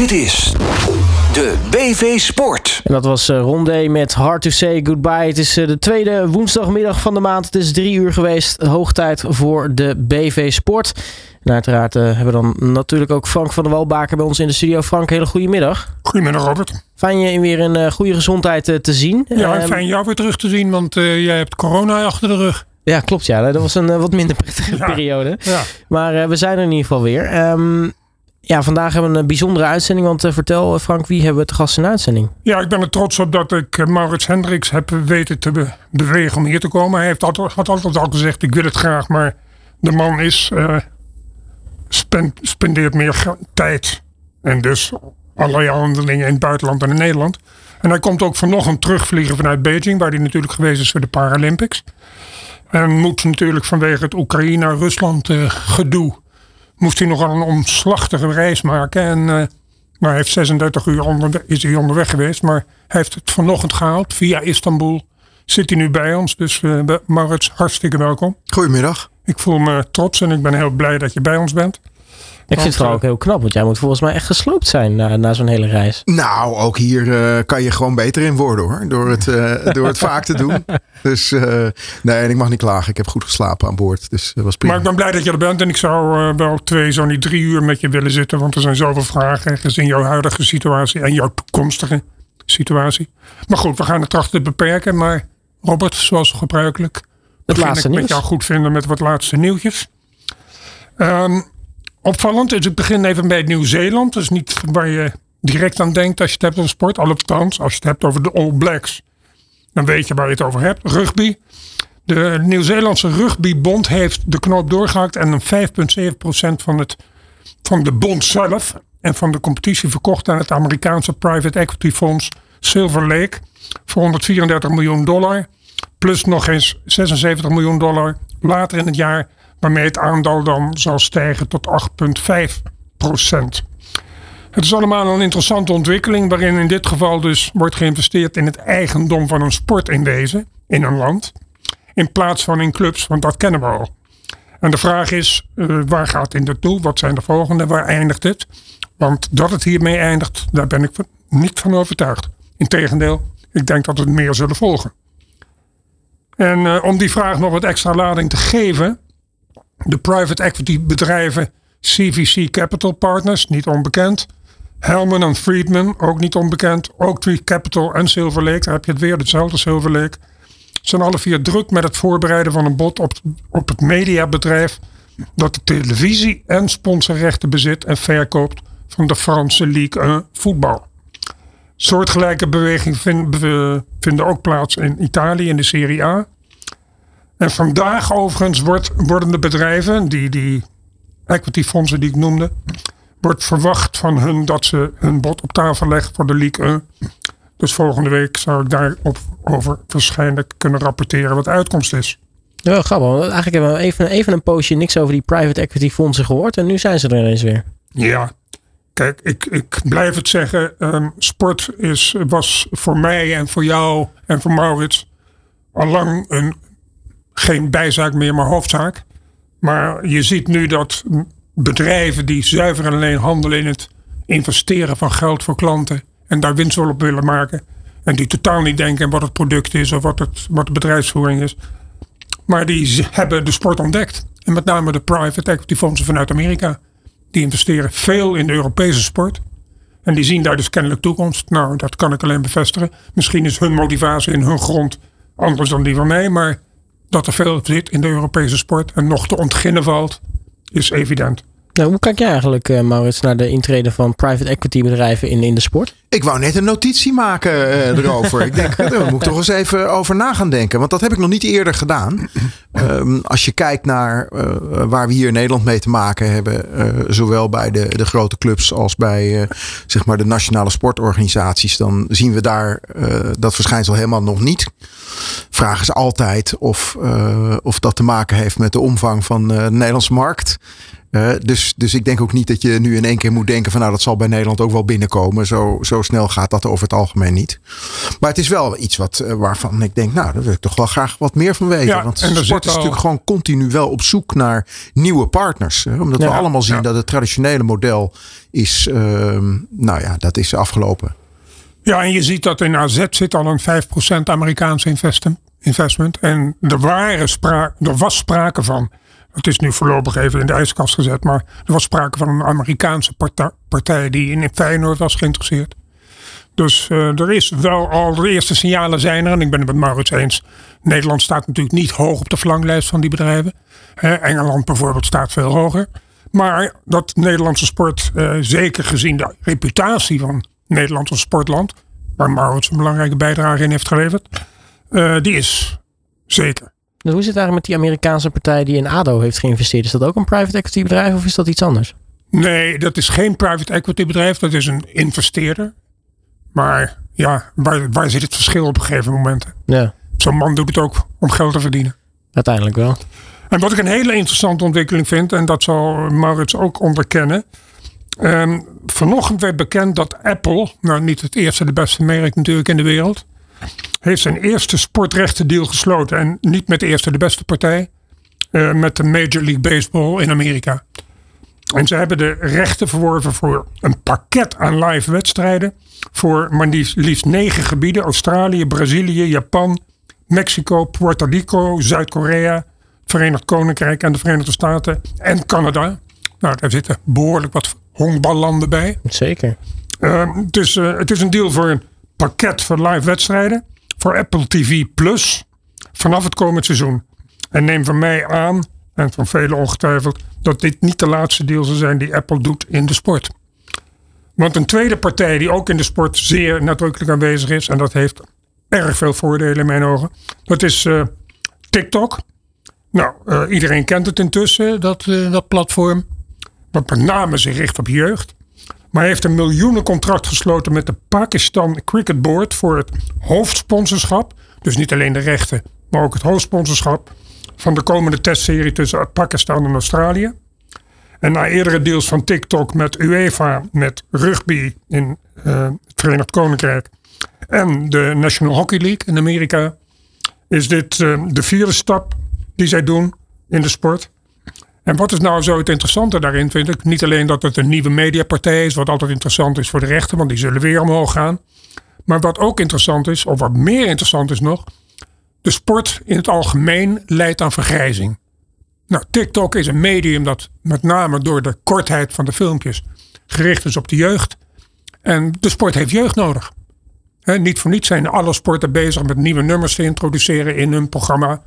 Dit is de BV Sport. En dat was uh, Rondé met Hard to Say Goodbye. Het is uh, de tweede woensdagmiddag van de maand. Het is drie uur geweest. Hoog tijd voor de BV Sport. En uiteraard uh, hebben we dan natuurlijk ook Frank van der Walbaker bij ons in de studio. Frank, hele goede middag. Goedemiddag Robert. Fijn je weer in goede gezondheid te zien. Ja, um, fijn jou weer terug te zien, want jij hebt corona achter de rug. Ja, klopt ja. Dat was een wat minder prettige ja, periode. Ja. Maar we zijn er in ieder geval weer. Um, ja, vandaag hebben we een bijzondere uitzending. Want uh, vertel Frank, wie hebben we te gast in de uitzending? Ja, ik ben er trots op dat ik Maurits Hendricks heb weten te be bewegen om hier te komen. Hij heeft altijd, had altijd al gezegd, ik wil het graag. Maar de man is, uh, spend, spendeert meer tijd. En dus allerlei handelingen in het buitenland en in Nederland. En hij komt ook vanochtend terugvliegen vanuit Beijing. Waar hij natuurlijk geweest is voor de Paralympics. En moet natuurlijk vanwege het Oekraïne-Rusland gedoe moest hij nogal een omslachtige reis maken. En uh, hij heeft 36 uur onder, is hij onderweg geweest. Maar hij heeft het vanochtend gehaald via Istanbul. Zit hij nu bij ons. Dus uh, Maurits, hartstikke welkom. Goedemiddag. Ik voel me trots en ik ben heel blij dat je bij ons bent. Ik vind het vooral ook heel knap, want jij moet volgens mij echt gesloopt zijn na, na zo'n hele reis. Nou, ook hier uh, kan je gewoon beter in worden hoor. Door het, uh, door het vaak te doen. Dus uh, nee, ik mag niet klagen. Ik heb goed geslapen aan boord. Dus was prima. Maar ik ben blij dat je er bent. En ik zou wel twee, zo niet drie uur met je willen zitten. Want er zijn zoveel vragen. Gezien jouw huidige situatie en jouw toekomstige situatie. Maar goed, we gaan het trachten te beperken. Maar Robert, zoals gebruikelijk. Het laatste ik nieuws. met jou goed vinden met wat laatste nieuwtjes. Um, opvallend. Dus ik begin even bij Nieuw-Zeeland. Dat is niet waar je direct aan denkt als je het hebt over sport. Althans, als je het hebt over de All Blacks. Dan weet je waar je het over hebt. Rugby. De Nieuw-Zeelandse Rugbybond heeft de knoop doorgehakt. En een 5,7% van, het, van de bond zelf. En van de competitie verkocht aan het Amerikaanse private equity fonds Silver Lake. Voor 134 miljoen dollar. Plus nog eens 76 miljoen dollar later in het jaar waarmee het aandeel dan zal stijgen tot 8,5 procent. Het is allemaal een interessante ontwikkeling, waarin in dit geval dus wordt geïnvesteerd in het eigendom van een sport in deze, in een land, in plaats van in clubs, want dat kennen we al. En de vraag is, uh, waar gaat dit naartoe? Wat zijn de volgende? Waar eindigt het? Want dat het hiermee eindigt, daar ben ik niet van overtuigd. Integendeel, ik denk dat het meer zullen volgen. En uh, om die vraag nog wat extra lading te geven, de private equity bedrijven CVC Capital Partners, niet onbekend. Hellman Friedman, ook niet onbekend. Oaktree Capital en Silver Lake, daar heb je het weer, hetzelfde Silver Lake. Zijn alle vier druk met het voorbereiden van een bod op, op het mediabedrijf dat de televisie- en sponsorrechten bezit en verkoopt van de Franse Ligue 1 voetbal. Soortgelijke bewegingen vinden ook plaats in Italië in de Serie A. En vandaag overigens wordt, worden de bedrijven, die, die equity fondsen die ik noemde, wordt verwacht van hun dat ze hun bod op tafel leggen voor de League 1. Dus volgende week zou ik daarop over waarschijnlijk kunnen rapporteren wat de uitkomst is. Ja, grappig. Eigenlijk hebben we even, even een poosje niks over die private equity fondsen gehoord. En nu zijn ze er ineens weer. Ja, kijk, ik, ik blijf het zeggen. Um, sport is, was voor mij en voor jou en voor Maurits al lang een geen bijzaak meer, maar hoofdzaak. Maar je ziet nu dat bedrijven die zuiver en alleen handelen in het investeren van geld voor klanten en daar winst op willen maken. En die totaal niet denken wat het product is of wat, het, wat de bedrijfsvoering is. Maar die hebben de sport ontdekt. En met name de private equity fondsen vanuit Amerika. Die investeren veel in de Europese sport. En die zien daar dus kennelijk toekomst. Nou, dat kan ik alleen bevestigen. Misschien is hun motivatie in hun grond anders dan die van mij. Maar dat er veel zit in de Europese sport en nog te ontginnen valt, is evident. Nou, hoe kijk jij eigenlijk, uh, Maurits, naar de intrede van private equity bedrijven in, in de sport? Ik wou net een notitie maken uh, erover. ik denk, daar moet ik toch eens even over na gaan denken. Want dat heb ik nog niet eerder gedaan. Um, als je kijkt naar uh, waar we hier in Nederland mee te maken hebben. zowel bij de, de grote clubs als bij zeg maar de nationale sportorganisaties. Dan zien we daar dat verschijnsel helemaal nog niet. Vragen ze altijd of, of dat te maken heeft met de omvang van de Nederlandse markt. Uh, dus, dus ik denk ook niet dat je nu in één keer moet denken van nou dat zal bij Nederland ook wel binnenkomen. Zo, zo snel gaat dat over het algemeen niet. Maar het is wel iets wat, uh, waarvan ik denk nou daar wil ik toch wel graag wat meer van weten. Ja, Want sport is al- natuurlijk gewoon continu wel op zoek naar nieuwe partners. Hè? Omdat we allemaal zien ja. dat het traditionele model is, ehm, nou ja, dat is afgelopen. Ja, en je ziet dat in AZ zit al een 5% Amerikaanse investment. investment. En er, waren spra er was sprake van. Het is nu voorlopig even in de ijskast gezet. Maar er was sprake van een Amerikaanse partij die in Feyenoord was geïnteresseerd. Dus eh, er is wel al de eerste signalen zijn er. En ik ben het met Maurits eens. Nederland staat natuurlijk niet hoog op de verlanglijst van die bedrijven. Engeland bijvoorbeeld staat veel hoger. Maar dat Nederlandse sport, eh, zeker gezien de reputatie van Nederland als sportland, waar Maurits een belangrijke bijdrage in heeft geleverd, eh, die is zeker. Dus hoe zit het eigenlijk met die Amerikaanse partij die in ADO heeft geïnvesteerd? Is dat ook een private equity bedrijf of is dat iets anders? Nee, dat is geen private equity bedrijf, dat is een investeerder. Maar ja, waar, waar zit het verschil op een gegeven moment? Ja, Zo'n man doet het ook om geld te verdienen. uiteindelijk wel. En wat ik een hele interessante ontwikkeling vind, en dat zal Maurits ook onderkennen. Ehm, vanochtend werd bekend dat Apple, nou niet het eerste de beste merk natuurlijk in de wereld, heeft zijn eerste sportrechtendeal gesloten. En niet met de eerste de beste partij, eh, met de Major League Baseball in Amerika. En ze hebben de rechten verworven voor een pakket aan live wedstrijden. Voor maar liefst, liefst negen gebieden: Australië, Brazilië, Japan, Mexico, Puerto Rico, Zuid-Korea, Verenigd Koninkrijk en de Verenigde Staten en Canada. Nou, daar zitten behoorlijk wat honkballanden bij. Zeker. Uh, het, is, uh, het is een deal voor een pakket van live wedstrijden. Voor Apple TV Plus. Vanaf het komend seizoen. En neem van mij aan, en van velen ongetwijfeld, dat dit niet de laatste deal zal zijn die Apple doet in de sport. Want een tweede partij die ook in de sport zeer nadrukkelijk aanwezig is, en dat heeft erg veel voordelen in mijn ogen, dat is uh, TikTok. Nou, uh, iedereen kent het intussen, dat, uh, dat platform. Wat met name zich richt op jeugd. Maar heeft een miljoenencontract gesloten met de Pakistan Cricket Board voor het hoofdsponsorschap. Dus niet alleen de rechten, maar ook het hoofdsponsorschap van de komende testserie tussen Pakistan en Australië. En na eerdere deals van TikTok met UEFA, met rugby in uh, het Verenigd Koninkrijk en de National Hockey League in Amerika, is dit uh, de vierde stap die zij doen in de sport. En wat is nou zo het interessante daarin, vind ik? Niet alleen dat het een nieuwe mediapartij is, wat altijd interessant is voor de rechten, want die zullen weer omhoog gaan. Maar wat ook interessant is, of wat meer interessant is nog, de sport in het algemeen leidt aan vergrijzing. Nou, TikTok is een medium dat met name door de kortheid van de filmpjes gericht is op de jeugd. En de sport heeft jeugd nodig. Niet voor niets zijn alle sporten bezig met nieuwe nummers te introduceren in hun programma.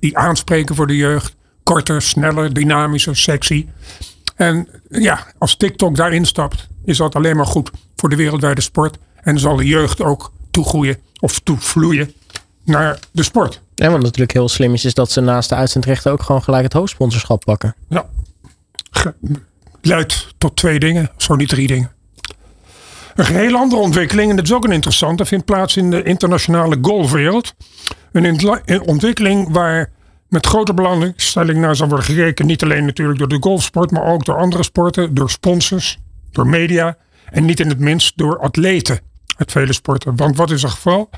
Die aanspreken voor de jeugd. Korter, sneller, dynamischer, sexy. En ja, als TikTok daarin stapt, is dat alleen maar goed voor de wereldwijde sport. En zal de jeugd ook toegroeien of toevloeien naar de sport. En wat natuurlijk heel slim is, is dat ze naast de uitzendrechten ook gewoon gelijk het hoofdsponsorschap pakken. Ja, leidt tot twee dingen, zo niet drie dingen. Een geheel andere ontwikkeling, en dat is ook een interessante, vindt plaats in de internationale golfwereld. Een ontwikkeling waar met grote belangstelling naar zal worden gekeken. Niet alleen natuurlijk door de golfsport, maar ook door andere sporten, door sponsors, door media en niet in het minst door atleten uit vele sporten. Want wat is het geval?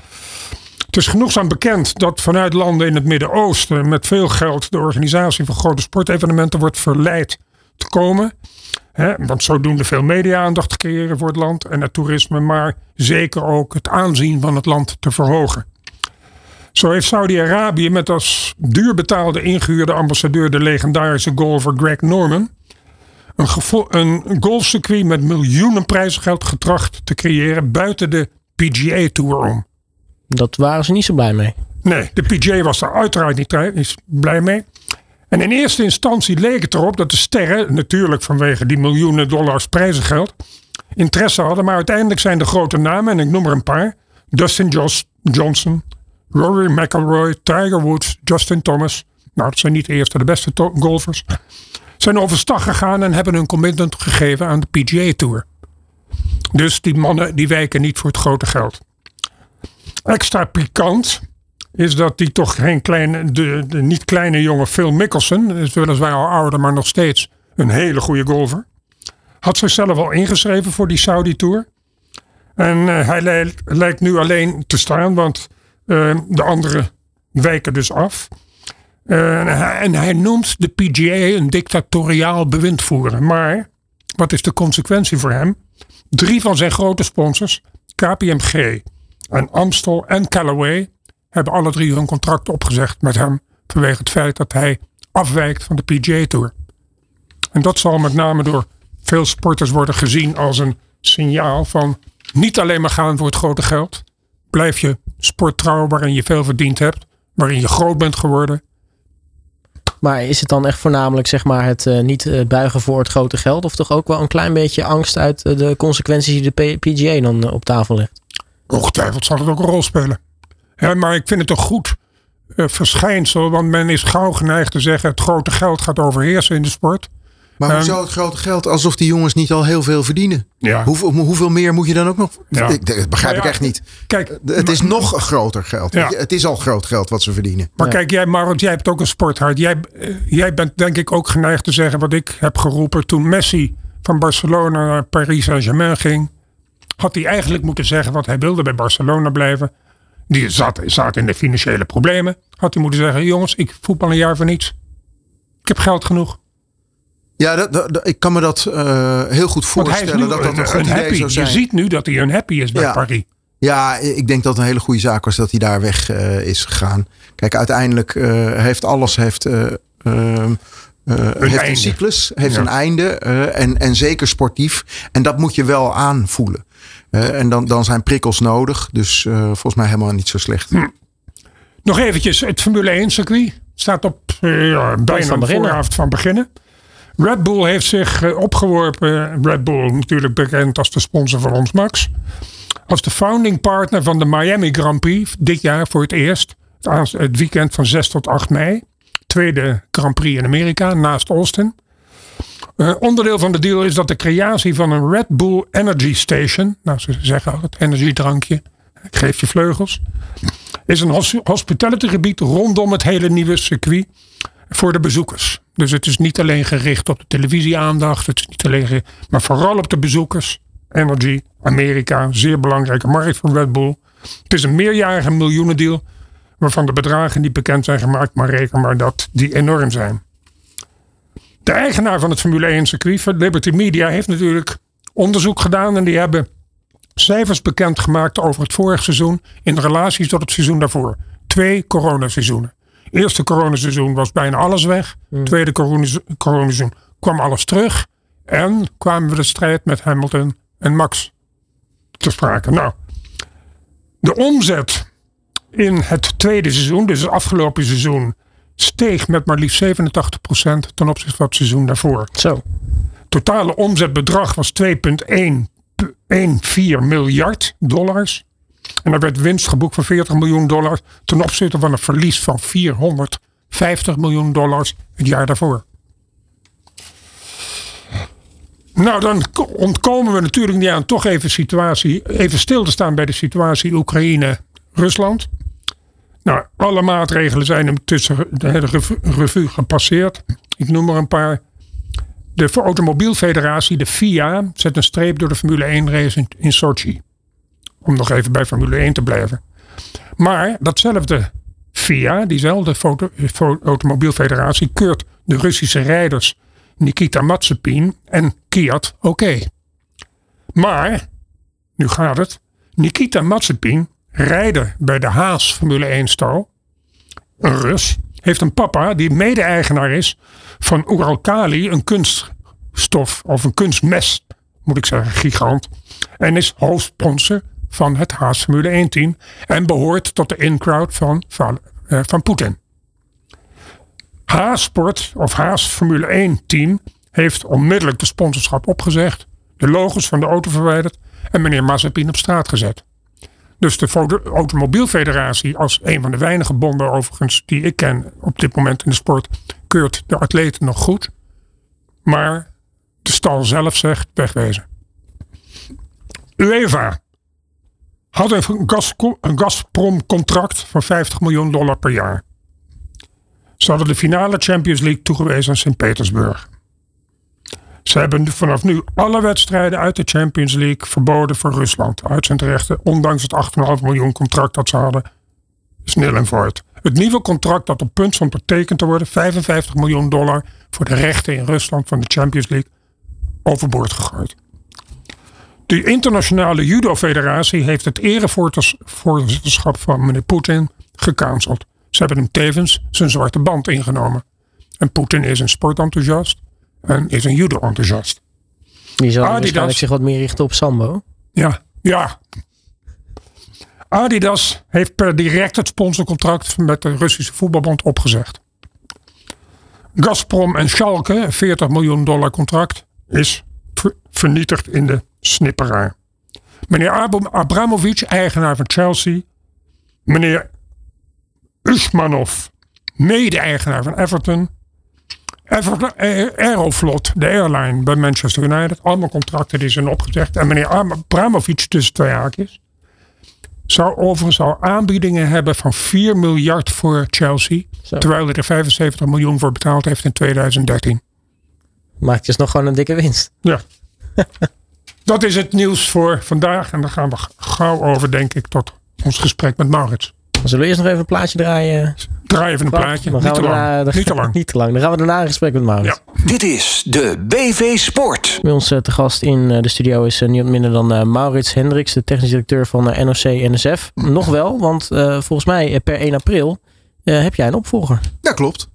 Het is genoegzaam bekend dat vanuit landen in het Midden-Oosten met veel geld de organisatie van grote sportevenementen wordt verleid te komen. He, want zodoende veel media-aandacht te creëren voor het land en het toerisme, maar zeker ook het aanzien van het land te verhogen. Zo heeft Saudi-Arabië met als duur betaalde ingehuurde ambassadeur de legendarische golfer Greg Norman een, een golfcircuit met miljoenen prijzengeld getracht te creëren buiten de PGA Tour om. Dat waren ze niet zo blij mee. Nee, de PGA was daar uiteraard niet blij mee. En in eerste instantie leek het erop dat de sterren, natuurlijk vanwege die miljoenen dollars prijzengeld, interesse hadden. Maar uiteindelijk zijn de grote namen, en ik noem er een paar: Dustin Johnson, Rory McIlroy, Tiger Woods, Justin Thomas. Nou, dat zijn niet de eerste de beste golfers. Zijn overstag gegaan en hebben hun commitment gegeven aan de PGA Tour. Dus die mannen die wijken niet voor het grote geld. Extra pikant is dat die toch geen kleine, de, niet kleine jongen Phil Mickelson, is weliswaar al ouder, maar nog steeds een hele goede golfer. Had zichzelf al ingeschreven voor die Saudi Tour. En eh, hij lijkt nu alleen te staan, want de anderen wijken dus af. Eh, en hij noemt de PGA een dictatoriaal bewindvoerder. Maar wat is de consequentie voor hem? Drie van zijn grote sponsors, KPMG en Amstel en Callaway, hebben alle drie hun contract opgezegd met hem vanwege het feit dat hij afwijkt van de PGA Tour. En dat zal met name door veel sporters worden gezien als een signaal van niet alleen maar gaan voor het grote geld. Blijf je sporttrouw waarin je veel verdiend hebt, waarin je groot bent geworden. Maar is het dan echt voornamelijk zeg maar, het eh, niet eh, buigen voor het grote geld? Of toch ook wel een klein beetje angst uit eh, de consequenties die de P- PGA dan op tafel legt? Ongetwijfeld zal het ook een rol spelen. Maar ik vind het een goed verschijnsel, want men is gauw geneigd te zeggen: het grote geld gaat overheersen in de sport. Maar Ehm, hoezo het grote geld alsof die jongens niet al heel veel verdienen? Ja. Hoeveel, hoeveel meer moet je dan ook nog? Ja. Ik, dat begrijp Nou ja, ik echt niet. Kijk, Het is nog groter geld. Ja. Het is al groot geld wat ze verdienen. Maar Ja. kijk, jij, Marot, jij hebt ook een sporthart. Jij, eh, jij bent denk ik ook geneigd te zeggen wat ik heb geroepen toen Messi van Barcelona naar Paris Saint-Germain ging. Had hij eigenlijk moeten zeggen wat hij wilde bij Barcelona blijven. Die zat, zat in de financiële problemen. Had hij moeten zeggen, jongens, ik voetbal een jaar voor niets. Ik heb geld genoeg. Ja, dat, dat- dat- ik kan me dat eh, heel goed voorstellen nu dat dat een een, goed een idee happy. zou zijn. Je ziet nu dat hij een happy is bij Ja. Paris. Ja, ik denk dat het een hele goede zaak was dat hij daar weg eh, is gegaan. Kijk, uiteindelijk eh, heeft alles heeft, eh, ehm, eh, heeft einde. een cyclus, heeft Ja. een einde eh, en, en zeker sportief. En dat moet je wel aanvoelen. Eh, en dan, dan zijn prikkels nodig. Dus eh, volgens mij helemaal niet zo slecht. Hm. Nog eventjes, het Formule 1 circuit staat op ja, bijna van de beginnen. vooravond van beginnen. Red Bull heeft zich eh, opgeworpen, Red Bull natuurlijk bekend als de sponsor van ons Max, als de founding partner van de Miami Grand Prix dit jaar voor het eerst, het weekend van 6 tot 8 mei. Tweede Grand Prix in Amerika, naast Austin. Eh, onderdeel van de deal is dat de creatie van een Red Bull Energy Station, nou ze zeggen altijd energiedrankje, ik geef je vleugels, is een hos- hospitality gebied rondom het hele nieuwe circuit voor de bezoekers. Dus het is niet alleen gericht op de televisieaandacht, het is niet alleen maar vooral op de bezoekers. Energy, Amerika, zeer belangrijke markt voor Red Bull. Het is een meerjarige miljoenendeal, waarvan de bedragen niet bekend zijn gemaakt, maar reken maar dat die enorm zijn. De eigenaar van het Formule 1 circuit, Liberty Media, heeft natuurlijk onderzoek gedaan en die hebben cijfers bekendgemaakt over het vorige seizoen in relatie tot het seizoen daarvoor. Twee coronaseizoenen. Eerste coronaseizoen was bijna alles weg. Tweede coronase- coronaseizoen kwam alles terug. En kwamen we de strijd met Hamilton en Max te sprake. Nou, de omzet in het tweede seizoen, dus het afgelopen seizoen, steeg met maar liefst 87% ten opzichte van het seizoen daarvoor Zo. totale omzetbedrag was 2,14 miljard dollars. En er werd winst geboekt van 40 miljoen dollars ten opzichte van een verlies van 450 miljoen dollars het jaar daarvoor. Nou, dan ko- ontkomen we natuurlijk niet aan toch even, situatie, even stil te staan bij de situatie Oekraïne-Rusland. Nou, alle maatregelen zijn intussen de hele revu- revue gepasseerd. Ik noem er een paar. De Automobielfederatie, de FIA, zet een streep door de Formule 1 race in Sochi. Om nog even bij Formule 1 te blijven. Maar datzelfde FIA, diezelfde foto, fo- Automobielfederatie, keurt de Russische rijders Nikita Mazepin en Kiat oké. Maar, nu gaat het, Nikita Mazepin, rijder bij de Haas Formule 1 stal, een Rus, heeft een papa die mede-eigenaar is van Uralkali, een kunststof of een kunstmest, moet ik zeggen, gigant. En is hoofdsponsor van het Haas Formule 1 team en behoort tot de in-crowd van, van, eh, van Poetin. Haas Sport of Haas Formule 1 team heeft onmiddellijk de sponsorschap opgezegd, de logos van de auto verwijderd en meneer Mazepin op straat gezet. Dus de Automobielfederatie, als een van de weinige bonden overigens die ik ken op dit moment in de sport, keurt de atleten nog goed. Maar de stal zelf zegt wegwezen. UEFA had een, gas, een Gazprom-contract van 50 miljoen dollar per jaar. Ze hadden de finale Champions League toegewezen aan Sint-Petersburg. Ze hebben vanaf nu alle wedstrijden uit de Champions League verboden voor Rusland. Uitzendrechten, ondanks het 8,5 miljoen contract dat ze hadden, is nil en voort. Het nieuwe contract dat op punt stond betekend te worden, 55 miljoen dollar voor de rechten in Rusland van de Champions League, overboord gegooid. De internationale judo-federatie heeft het erevoorzitterschap van meneer Poetin gecanceld. Ze hebben hem tevens zijn zwarte band ingenomen. En Poetin is een sportenthousiast en is een judo-enthousiast. Die zal Adidas. waarschijnlijk zich wat meer richten op sambo. Ja, ja. Adidas heeft per direct het sponsorcontract met de Russische voetbalbond opgezegd. Gazprom en Schalke, een 40 miljoen dollar contract, is ver- vernietigd in de snipperaar. Meneer Ab- Abramovic, eigenaar van Chelsea. Meneer Usmanov, mede-eigenaar van Everton. Everton eh, Aeroflot, de airline bij Manchester United. Allemaal contracten die zijn opgezegd. En meneer Abramovic, tussen twee haakjes, zou overigens al aanbiedingen hebben van 4 miljard voor Chelsea. Zo. Terwijl hij er 75 miljoen voor betaald heeft in 2013. Maakt dus nog gewoon een dikke winst. Ja. Dat is het nieuws voor vandaag. En dan gaan we gauw over, denk ik, tot ons gesprek met Maurits. Zullen we eerst nog even een plaatje draaien. Draai even een plaatje. Dan Niet gaan te we lang. daarna- dan- Niet te lang. Niet te lang. Dan gaan we daarna een gesprek met Maurits. Ja. Dit is de BV Sport. Bij ons eh, te gast in eh, de studio is eh, niemand minder dan Maurits Hendricks, de technisch directeur van NOC-NSF. Nog wel, want eh, volgens mij per 1 april eh, heb jij een opvolger. Ja, klopt.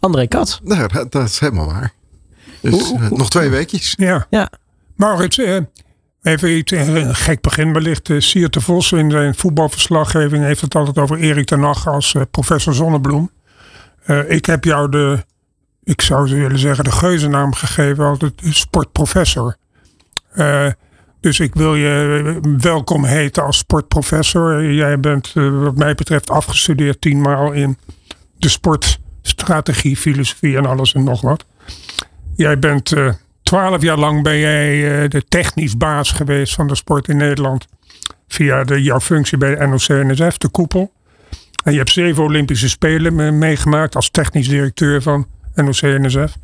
André Kat. Nou, dat, dat is helemaal waar. Dus nog twee weekjes. Ja. Ja, Maurits, eh, even iets, eh, een gek begin wellicht. Siert de Vos in zijn voetbalverslaggeving heeft het altijd over Erik ten Hag als professor Zonnebloem. Ik heb jou de, ik zou willen zeggen, de geuzennaam gegeven, de sportprofessor. Dus ik wil je welkom heten als sportprofessor. Jij bent wat mij betreft afgestudeerd tienmaal in de sportstrategie, filosofie en alles en nog wat. Jij bent twaalf jaar lang ben jij eh, de technisch baas geweest van de sport in Nederland. Via de, jouw functie bij de NOC-NSF, de koepel. En je hebt zeven Olympische Spelen me- meegemaakt als technisch directeur van NOC-NSF.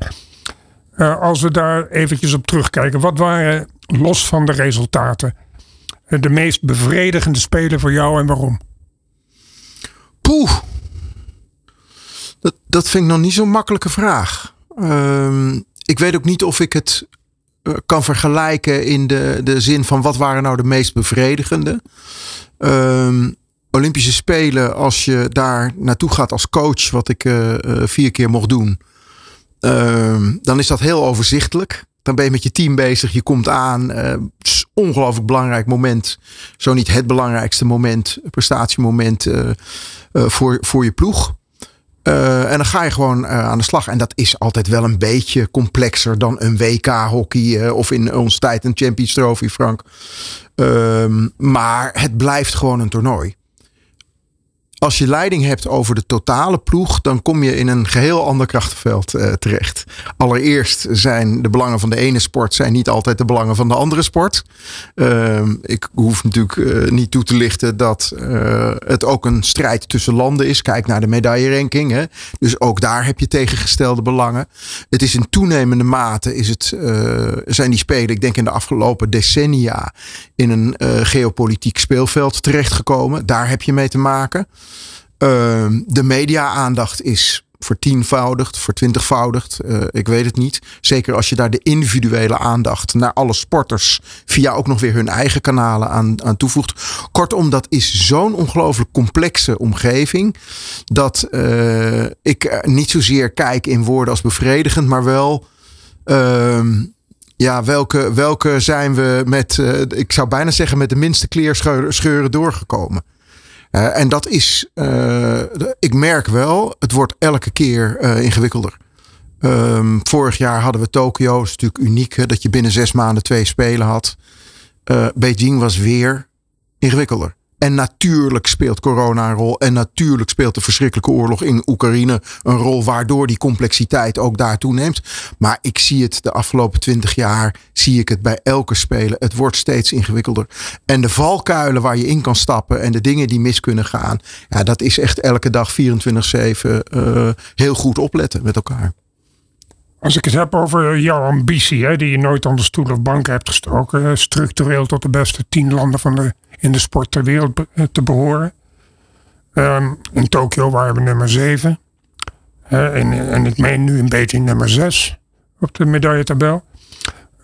Eh, als we daar eventjes op terugkijken. Wat waren, los van de resultaten, eh, de meest bevredigende spelen voor jou en waarom? Poeh. Dat, dat vind ik nog niet zo'n makkelijke vraag. Ehm, ik weet ook niet of ik het eh, kan vergelijken in de, de zin van wat waren nou de meest bevredigende. Ehm, Olympische Spelen, als je daar naartoe gaat als coach, wat ik eh, eh, vier keer mocht doen, ehm, dan is dat heel overzichtelijk. Dan ben je met je team bezig, je komt aan. een ongelooflijk belangrijk moment. Zo niet het belangrijkste moment, prestatiemoment voor, voor je ploeg. Eh, en dan ga je gewoon eh, aan de slag. En dat is altijd wel een beetje complexer dan een WK-hockey. of in onze tijd een Champions Trophy, Frank. Ehm, maar het blijft gewoon een toernooi. Als je leiding hebt over de totale ploeg, dan kom je in een geheel ander krachtenveld eh, terecht. Allereerst zijn de belangen van de ene sport zijn niet altijd de belangen van de andere sport. Ehm, ik hoef natuurlijk eh, niet toe te lichten dat eh, het ook een strijd tussen landen is. Kijk naar de medailleranking. Hè. Dus ook daar heb je tegengestelde belangen. Het is in toenemende mate is het, zijn die spelen, ik denk in de afgelopen decennia, in een geopolitiek speelveld terechtgekomen. Daar heb je mee te maken. Ehm, de media-aandacht is vertienvoudigd, vertwintigvoudigd. Eh, ik weet het niet. Zeker als je daar de individuele aandacht naar alle sporters via ook nog weer hun eigen kanalen aan, aan toevoegt. Kortom, dat is zo'n ongelooflijk complexe omgeving. Dat eh, ik niet zozeer kijk in woorden als bevredigend, maar wel. ehm, ja, welke, welke zijn we met, eh, ik zou bijna zeggen, met de minste kleerscheuren scheuren doorgekomen? Eh, en dat is, eh, ik merk wel, het wordt elke keer eh, ingewikkelder. Ehm, vorig jaar hadden we Tokio, dat is natuurlijk uniek, hè, dat je binnen zes maanden twee spelen had. Beijing was weer ingewikkelder. En natuurlijk speelt corona een rol. En natuurlijk speelt de verschrikkelijke oorlog in Oekraïne een rol. Waardoor die complexiteit ook daar toeneemt. Maar ik zie het de afgelopen twintig jaar. Zie ik het bij elke speler. Het wordt steeds ingewikkelder. En de valkuilen waar je in kan stappen. En de dingen die mis kunnen gaan. Ja, dat is echt elke dag 24-7 eh, heel goed opletten met elkaar. Als ik het heb over jouw ambitie, hè, die je nooit onder stoel of bank hebt gestoken, structureel tot de beste tien landen van de, in de sport ter wereld eh, te behoren. Um, in Tokio waren we nummer zeven. En, en ik meen nu in Beijing nummer zes op de medailletabel.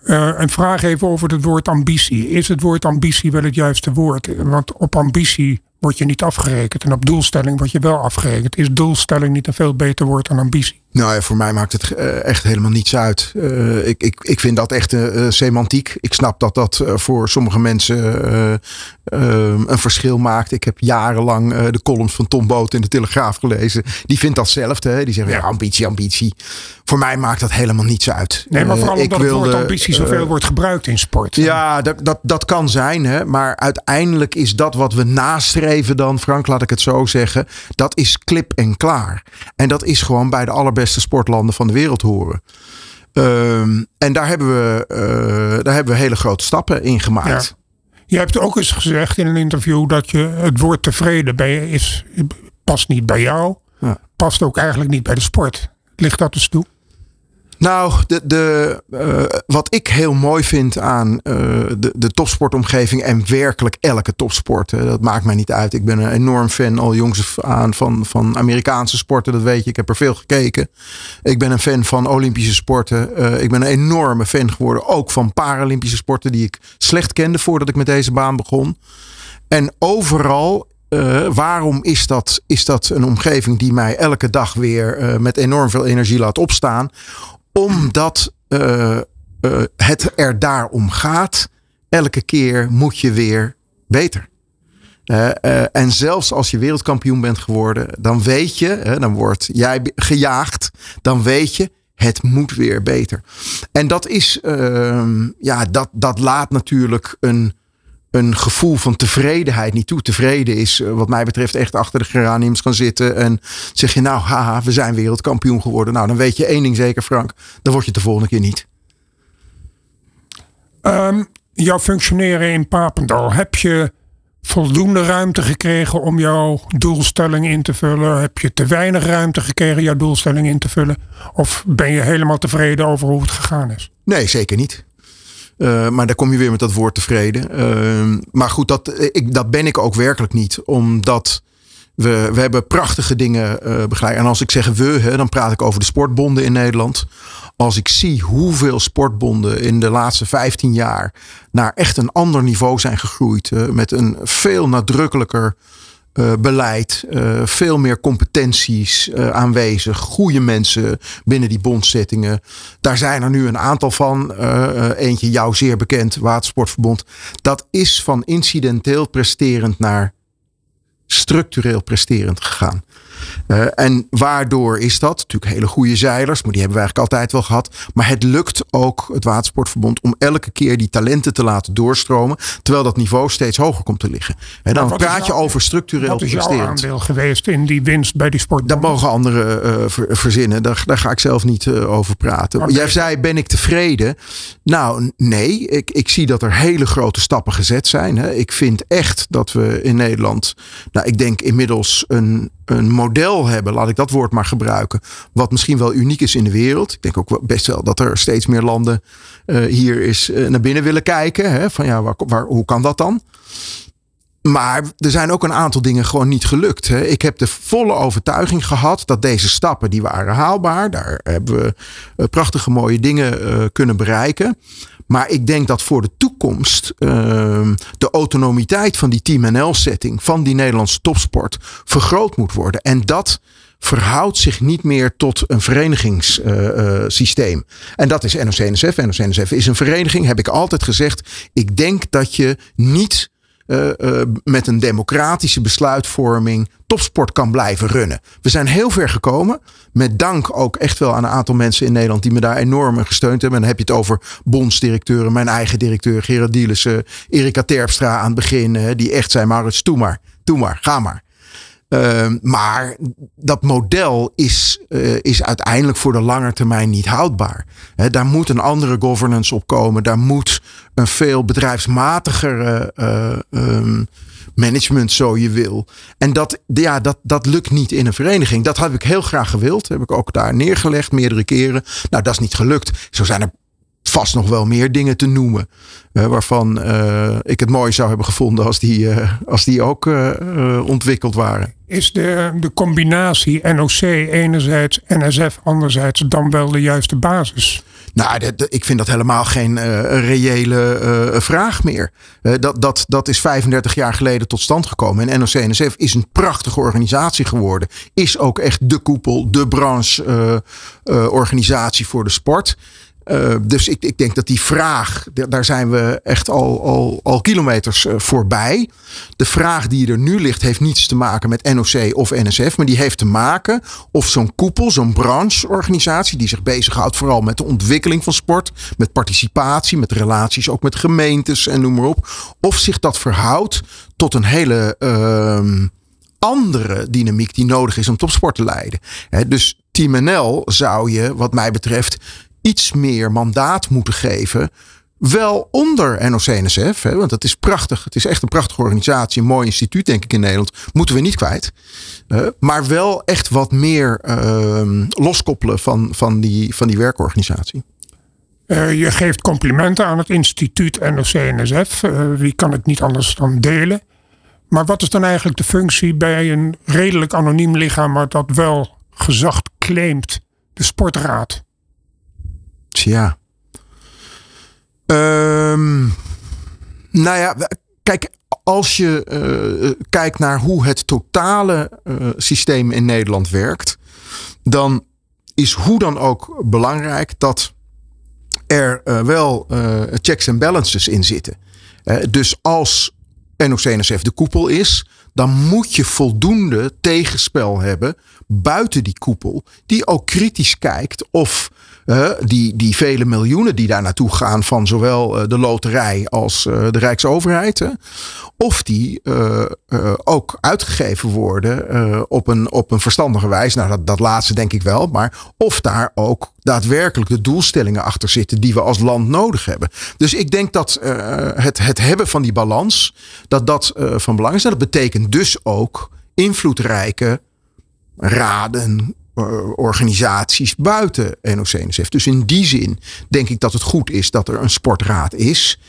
Uh, een vraag even over het woord ambitie. Is het woord ambitie wel het juiste woord? Want op ambitie word je niet afgerekend. En op doelstelling word je wel afgerekend. Is doelstelling niet een veel beter woord dan ambitie? Nou ja, voor mij maakt het eh, echt helemaal niets uit. Uh, ik, ik, ik vind dat echt uh, semantiek. Ik snap dat dat voor sommige mensen een verschil maakt. Ik heb jarenlang de columns van Tom Boot in de Telegraaf gelezen. Die vindt datzelfde. Die zeggen ja. ambitie, ambitie. Voor mij maakt dat helemaal niets uit. Nee, maar vooral omdat wilde, het woord ambitie zoveel wordt gebruikt in sport. Ja, dat, dat, dat kan zijn. Hè? Maar uiteindelijk is dat wat we nastreven dan, Frank, laat ik het zo zeggen. Dat is klip en klaar. En dat is gewoon bij de allerbeste beste sportlanden van de wereld horen. Um, en daar hebben, we, uh, daar hebben we hele grote stappen in gemaakt. Ja. Je hebt ook eens gezegd in een interview dat je het woord tevreden bij is, past niet bij jou. Ja. Past ook eigenlijk niet bij de sport. Ligt dat dus toe? Nou, de, de, uh, wat ik heel mooi vind aan uh, de, de topsportomgeving en werkelijk elke topsport, dat maakt mij niet uit. Ik ben een enorm fan al jongs aan van, van Amerikaanse sporten, dat weet je. Ik heb er veel gekeken. Ik ben een fan van Olympische sporten. Uh, ik ben een enorme fan geworden, ook van Paralympische sporten, die ik slecht kende voordat ik met deze baan begon. En overal waarom is dat, is dat een omgeving die mij elke dag weer met enorm veel energie laat opstaan? Omdat uh, uh, het er daarom gaat. Elke keer moet je weer beter. Uh, en zelfs als je wereldkampioen bent geworden, dan weet je, dan wordt jij gejaagd, dan weet je, het moet weer beter. En dat is, ehm, ja, dat, dat laat natuurlijk een, een gevoel van tevredenheid niet toe. Tevreden is, eh, wat mij betreft, echt achter de geraniums gaan zitten. En zeg je, nou, haha, we zijn wereldkampioen geworden. Nou, dan weet je één ding zeker, Frank. Dan word je de volgende keer niet. Um, jouw functioneren in Papendal, heb je voldoende ruimte gekregen om jouw doelstelling in te vullen? Heb je te weinig ruimte gekregen jouw doelstelling in te vullen? Of ben je helemaal tevreden over hoe het gegaan is? Nee, zeker niet. Uh, maar daar kom je weer met dat woord tevreden. Uh, maar goed, dat, ik, dat ben ik ook werkelijk niet. Omdat we, we hebben prachtige dingen uh, begeleid. En als ik zeg we, hè, dan praat ik over de sportbonden in Nederland. Als ik zie hoeveel sportbonden in de laatste 15 jaar naar echt een ander niveau zijn gegroeid. met een veel nadrukkelijker uh, beleid, uh, veel meer competenties uh, aanwezig, goede mensen binnen die bondzettingen. Daar zijn er nu een aantal van. eentje jou zeer bekend, Watersportverbond. Dat is van incidenteel presterend naar structureel presterend gegaan. Uh, en waardoor is dat? Natuurlijk hele goede zeilers, maar die hebben we eigenlijk altijd wel gehad. Maar het lukt ook het Watersportverbond om elke keer die talenten te laten doorstromen. Terwijl dat niveau steeds hoger komt te liggen. En dan praat je over structureel wat is jouw aandeel geweest in die winst bij die sport? Dat mogen anderen uh, ver, verzinnen. Daar, daar, ga ik zelf niet uh, over praten. Okay. Jij zei, ben ik tevreden? Nou, nee. Ik, ik zie dat er hele grote stappen gezet zijn. Hè. Ik vind echt dat we in Nederland, nou, ik denk inmiddels een een model hebben, laat ik dat woord maar gebruiken, wat misschien wel uniek is in de wereld. Ik denk ook best wel dat er steeds meer landen uh, hier is uh, naar binnen willen kijken. Hè? Van ja, waar, hoe kan dat dan? Maar er zijn ook een aantal dingen gewoon niet gelukt. Hè. Ik heb de volle overtuiging gehad dat deze stappen die waren haalbaar. Daar hebben we uh, prachtige mooie dingen kunnen bereiken. Maar ik denk dat voor de toekomst uh, de autonomiteit van die Team NL-setting, van die Nederlandse topsport, vergroot moet worden. En dat verhoudt zich niet meer tot een verenigingssysteem. Uh, en dat is NOC-NSF. NOC-NSF is een vereniging, heb ik altijd gezegd. Ik denk dat je niet uh, uh, met een democratische besluitvorming topsport kan blijven runnen. We zijn heel ver gekomen. Met dank ook echt wel aan een aantal mensen in Nederland die me daar enorm gesteund hebben. En dan heb je het over bondsdirecteuren, mijn eigen directeur Gerard Dielissen, Erika Terpstra aan het begin. Die echt zei, Maurits, doe maar, doe maar, ga maar. Ehm, maar dat model is, uh, is uiteindelijk voor de lange termijn niet houdbaar. daar moet een andere governance op komen. Daar moet een veel bedrijfsmatigere uh, management, zo je wil. En dat, ja, dat, dat lukt niet in een vereniging. Dat had ik heel graag gewild. Heb ik ook daar neergelegd meerdere keren. Nou, dat is niet gelukt. Zo zijn er vast nog wel meer dingen te noemen. Uh, waarvan uh, ik het mooi zou hebben gevonden als die, uh, als die ook ontwikkeld waren. Is de, de combinatie NOC enerzijds, NSF anderzijds dan wel de juiste basis? Nou, de, de, ik vind dat helemaal geen reële vraag meer. Dat, dat, dat is 35 jaar geleden tot stand gekomen. En NOC-NSF is een prachtige organisatie geworden. Is ook echt de koepel, de brancheorganisatie voor de sport. Uh, dus ik, ik, denk dat die vraag, daar zijn we echt al, al, kilometers uh, voorbij. De vraag die er nu ligt, heeft niets te maken met NOC of NSF. Maar die heeft te maken of zo'n koepel, zo'n brancheorganisatie. die zich bezighoudt vooral met de ontwikkeling van sport. met participatie, met relaties ook met gemeentes en noem maar op. Of zich dat verhoudt tot een hele. Uh, andere dynamiek die nodig is om topsport te leiden. Dus Team NL zou je, wat mij betreft, iets meer mandaat moeten geven. Wel onder NOC-NSF, want dat is prachtig. Het is echt een prachtige organisatie, een mooi instituut, denk ik, in Nederland. Moeten we niet kwijt. Uh, maar wel echt wat meer uh, loskoppelen van, van, die, van die werkorganisatie. Uh, je geeft complimenten aan het instituut NOC-NSF. die kan ik niet anders dan delen. Maar wat is dan eigenlijk de functie bij een redelijk anoniem lichaam, maar dat wel gezag claimt, de sportraad? Tja. Um, nou ja, kijk, als je uh, kijkt naar hoe het totale uh, systeem in Nederland werkt, dan is hoe dan ook belangrijk dat er wel checks en balances in zitten. dus als NOC-NSF de koepel is, dan moet je voldoende tegenspel hebben buiten die koepel, die ook kritisch kijkt of die, die vele miljoenen die daar naartoe gaan van zowel uh, de loterij als uh, de Rijksoverheid, of die ook uitgegeven worden op, een, op een verstandige wijze. Nou, dat, dat laatste denk ik wel, maar of daar ook daadwerkelijk de doelstellingen achter zitten die we als land nodig hebben. Dus ik denk dat het, het hebben van die balans, dat dat van belang is. En dat betekent dus ook invloedrijke raden, eh, organisaties buiten NOC-NSF. Dus in die zin denk ik dat het goed is dat er een sportraad is.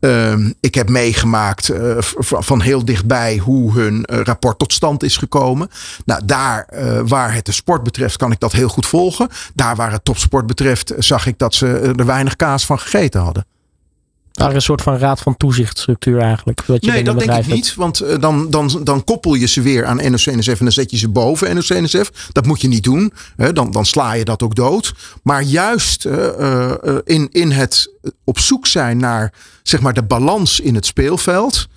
Um, ik heb meegemaakt uh, van heel dichtbij hoe hun uh, rapport tot stand is gekomen. Nou, daar waar het de sport betreft, kan ik dat heel goed volgen. Daar waar het topsport betreft, zag ik dat ze er weinig kaas van gegeten hadden. Daar een soort van raad van toezichtstructuur eigenlijk. Wat je nee, dat denk ik niet. Want uh, dan, dan, dan koppel je ze weer aan NOC-NSF en dan zet je ze boven NOC-NSF. Dat moet je niet doen. Hè? Dan, dan sla je dat ook dood. Maar juist uh, uh, in, in het op zoek zijn naar zeg maar, de balans in het speelveld.